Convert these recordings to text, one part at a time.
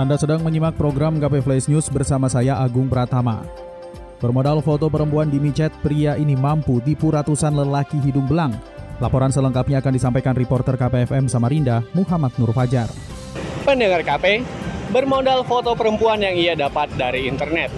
Anda sedang menyimak program KP Flash News bersama saya Agung Pratama. Bermodal foto perempuan di micet, pria ini mampu tipu ratusan lelaki hidung belang. Laporan selengkapnya akan disampaikan reporter KPFM Samarinda, Muhammad Nur Fajar. Pendengar KP, bermodal foto perempuan yang ia dapat dari internet.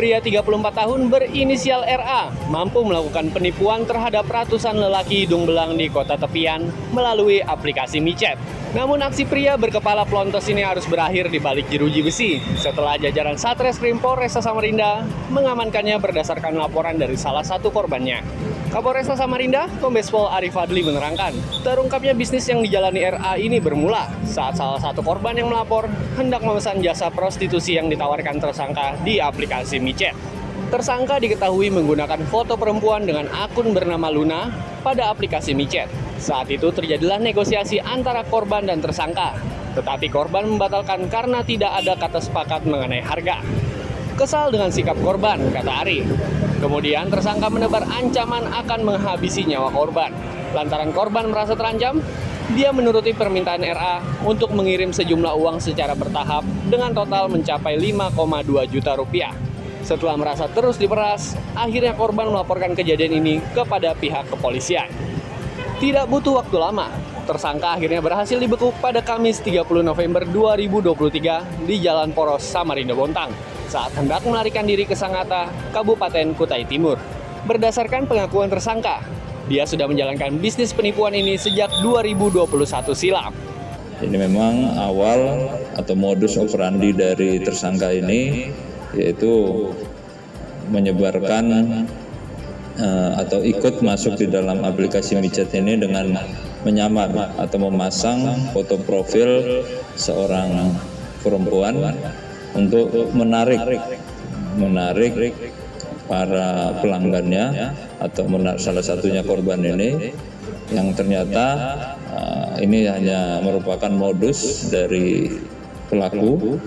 Pria 34 tahun berinisial RA mampu melakukan penipuan terhadap ratusan lelaki hidung belang di kota tepian melalui aplikasi micet. Namun aksi pria berkepala pelontos ini harus berakhir di balik jeruji besi setelah jajaran Satreskrim Polresta Samarinda mengamankannya berdasarkan laporan dari salah satu korbannya. Kapolresta Samarinda, Kombes Pol Arif Fadli menerangkan, terungkapnya bisnis yang dijalani RA ini bermula saat salah satu korban yang melapor hendak memesan jasa prostitusi yang ditawarkan tersangka di aplikasi micet. Tersangka diketahui menggunakan foto perempuan dengan akun bernama Luna pada aplikasi micet. Saat itu terjadilah negosiasi antara korban dan tersangka, tetapi korban membatalkan karena tidak ada kata sepakat mengenai harga. Kesal dengan sikap korban, kata Ari. Kemudian tersangka menebar ancaman akan menghabisi nyawa korban. Lantaran korban merasa terancam, dia menuruti permintaan RA untuk mengirim sejumlah uang secara bertahap dengan total mencapai 5,2 juta rupiah. Setelah merasa terus diperas, akhirnya korban melaporkan kejadian ini kepada pihak kepolisian. Tidak butuh waktu lama, tersangka akhirnya berhasil dibekuk pada Kamis 30 November 2023 di Jalan Poros Samarinda Bontang saat hendak melarikan diri ke Sangatta, Kabupaten Kutai Timur. Berdasarkan pengakuan tersangka, dia sudah menjalankan bisnis penipuan ini sejak 2021 silam. Ini memang awal atau modus operandi dari tersangka ini yaitu menyebarkan uh, atau ikut masuk di dalam aplikasi micet ini dengan menyamar atau memasang foto profil seorang perempuan untuk menarik menarik para pelanggannya atau menarik salah satunya korban ini yang ternyata uh, ini hanya merupakan modus dari pelaku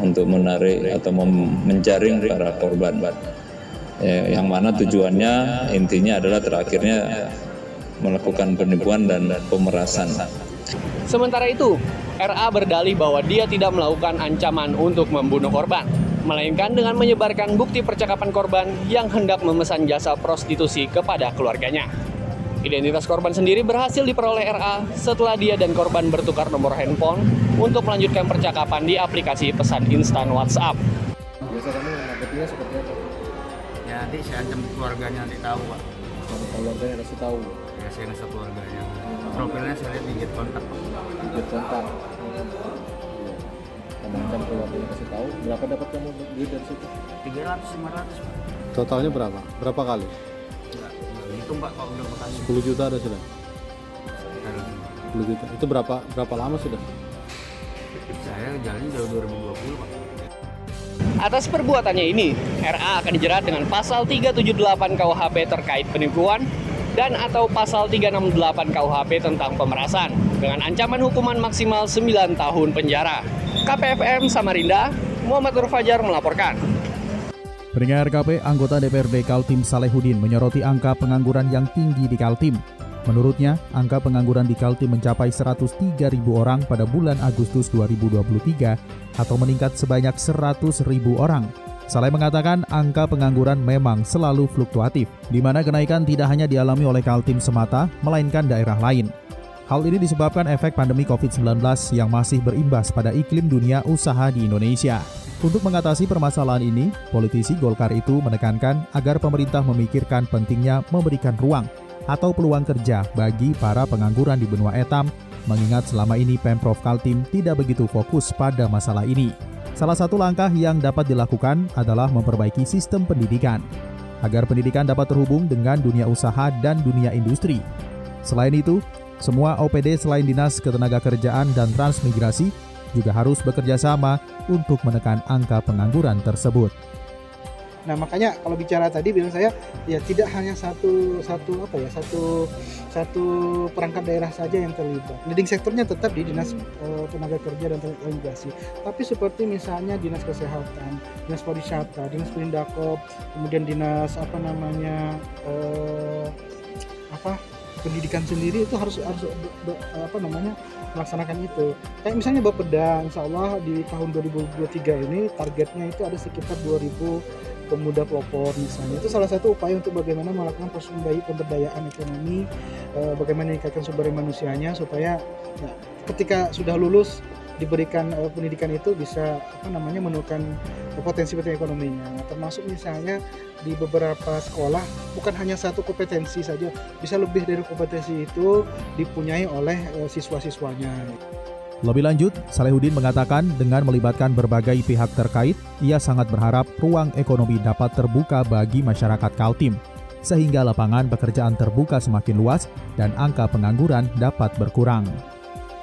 untuk menarik atau menjaring para korban. Ya, yang mana tujuannya intinya adalah terakhirnya melakukan penipuan dan pemerasan. Sementara itu, RA berdalih bahwa dia tidak melakukan ancaman untuk membunuh korban, melainkan dengan menyebarkan bukti percakapan korban yang hendak memesan jasa prostitusi kepada keluarganya. Identitas korban sendiri berhasil diperoleh RA setelah dia dan korban bertukar nomor handphone untuk melanjutkan percakapan di aplikasi pesan instan WhatsApp. Biasa kamu ngadepinnya seperti apa? Ya nanti saya ancam keluarganya nanti tahu pak. Sama keluarganya harus tahu. Ya saya ngasih keluarganya. Profilnya saya lihat digit kontak. Digit kontak. Kamu ancam keluarganya kasih tahu. Berapa dapat kamu duit dari situ? 300 500 pak. Totalnya berapa? Berapa kali? Hitung pak kalau udah makan 10 juta ada sudah. 10 juta. Itu berapa berapa lama sudah? Saya jalannya dari 2020 pak. Atas perbuatannya ini, RA akan dijerat dengan pasal 378 KUHP terkait penipuan dan atau pasal 368 KUHP tentang pemerasan dengan ancaman hukuman maksimal 9 tahun penjara. KPFM Samarinda, Muhammad Nur Fajar melaporkan. Pendengar KP, anggota DPRD Kaltim Salehudin menyoroti angka pengangguran yang tinggi di Kaltim. Menurutnya, angka pengangguran di Kaltim mencapai 103 ribu orang pada bulan Agustus 2023 atau meningkat sebanyak 100 ribu orang. Saleh mengatakan angka pengangguran memang selalu fluktuatif, di mana kenaikan tidak hanya dialami oleh Kaltim semata, melainkan daerah lain. Hal ini disebabkan efek pandemi COVID-19 yang masih berimbas pada iklim dunia usaha di Indonesia. Untuk mengatasi permasalahan ini, politisi Golkar itu menekankan agar pemerintah memikirkan pentingnya memberikan ruang atau peluang kerja bagi para pengangguran di benua etam, mengingat selama ini Pemprov Kaltim tidak begitu fokus pada masalah ini. Salah satu langkah yang dapat dilakukan adalah memperbaiki sistem pendidikan, agar pendidikan dapat terhubung dengan dunia usaha dan dunia industri. Selain itu, semua OPD selain Dinas Ketenagakerjaan dan Transmigrasi juga harus bekerja sama untuk menekan angka pengangguran tersebut. Nah makanya kalau bicara tadi bilang saya ya tidak hanya satu satu apa ya satu satu perangkat daerah saja yang terlibat. Leading sektornya tetap di dinas eh, tenaga kerja dan transmigrasi. Tapi seperti misalnya dinas kesehatan, dinas pariwisata, dinas perindakop, kemudian dinas apa namanya eh, apa pendidikan sendiri itu harus harus apa namanya melaksanakan itu. Kayak misalnya Bapeda, Insya Allah di tahun 2023 ini targetnya itu ada sekitar 2000 pemuda pelopor misalnya itu salah satu upaya untuk bagaimana melakukan pembayi- pemberdayaan ekonomi eh, bagaimana meningkatkan sumber manusianya supaya ya, ketika sudah lulus diberikan eh, pendidikan itu bisa apa namanya menemukan potensi-potensi ekonominya Nah, termasuk misalnya di beberapa sekolah bukan hanya satu kompetensi saja bisa lebih dari kompetensi itu dipunyai oleh eh, siswa-siswanya Lebih lanjut, Salehudin mengatakan dengan melibatkan berbagai pihak terkait, ia sangat berharap ruang ekonomi dapat terbuka bagi masyarakat Kaltim, sehingga lapangan pekerjaan terbuka semakin luas dan angka pengangguran dapat berkurang.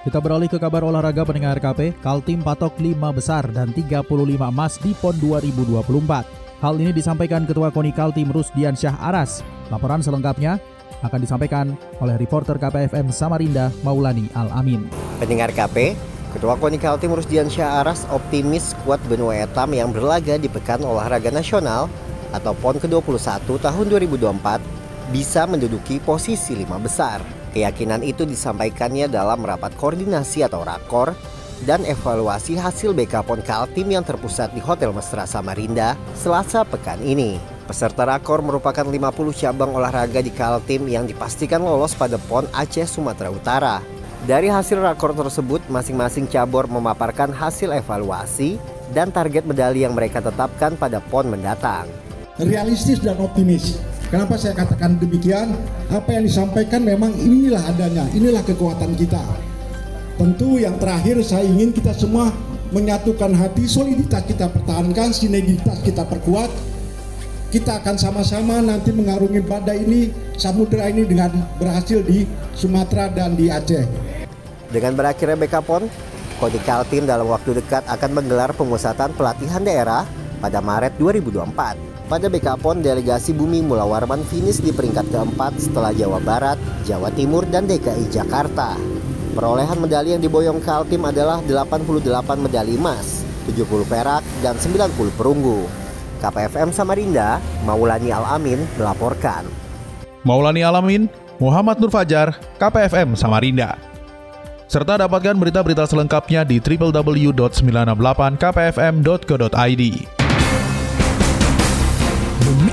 Kita beralih ke kabar olahraga pendengar KP, Kaltim patok 5 besar dan 35 emas di PON 2024. Hal ini disampaikan Ketua KONI Kaltim Rusdian Syah Aras. Laporan selengkapnya akan disampaikan oleh reporter KPFM Samarinda Maulani Al-Amin. Pendengar KP, Ketua KONI Kaltim Rusdian Syah Aras optimis skuad benua etam yang berlaga di Pekan Olahraga Nasional atau PON ke-21 tahun 2024 bisa menduduki posisi lima besar. Keyakinan itu disampaikannya dalam rapat koordinasi atau rakor dan evaluasi hasil BK PON Kaltim yang terpusat di Hotel Mesra Samarinda Selasa pekan ini. Peserta rakor merupakan 50 cabang olahraga di Kaltim yang dipastikan lolos pada PON Aceh Sumatera Utara. Dari hasil rakor tersebut, masing-masing cabur memaparkan hasil evaluasi dan target medali yang mereka tetapkan pada PON mendatang. realistis dan optimis. Kenapa saya katakan demikian? Apa yang disampaikan memang inilah adanya, inilah kekuatan kita. Tentu yang terakhir saya ingin kita semua menyatukan hati, soliditas kita pertahankan, sinergitas kita perkuat. Kita akan sama-sama nanti mengarungi badai ini, samudera ini dengan berhasil di Sumatera dan di Aceh. Dengan berakhirnya BK PON, KONI Kaltim dalam waktu dekat akan menggelar pemusatan pelatihan daerah pada Maret 2024. Pada BK PON, delegasi Bumi Mula Warman finish di peringkat keempat setelah Jawa Barat, Jawa Timur, dan DKI Jakarta. Perolehan medali yang diboyong Kaltim adalah 88 medali emas, 70 perak, dan 90 perunggu. KPFM Samarinda, Maulani Al-Amin melaporkan. Maulani Alamin, Muhammad Nur Fajar, KPFM Samarinda. Serta dapatkan berita-berita selengkapnya di www.968kpfm.co.id.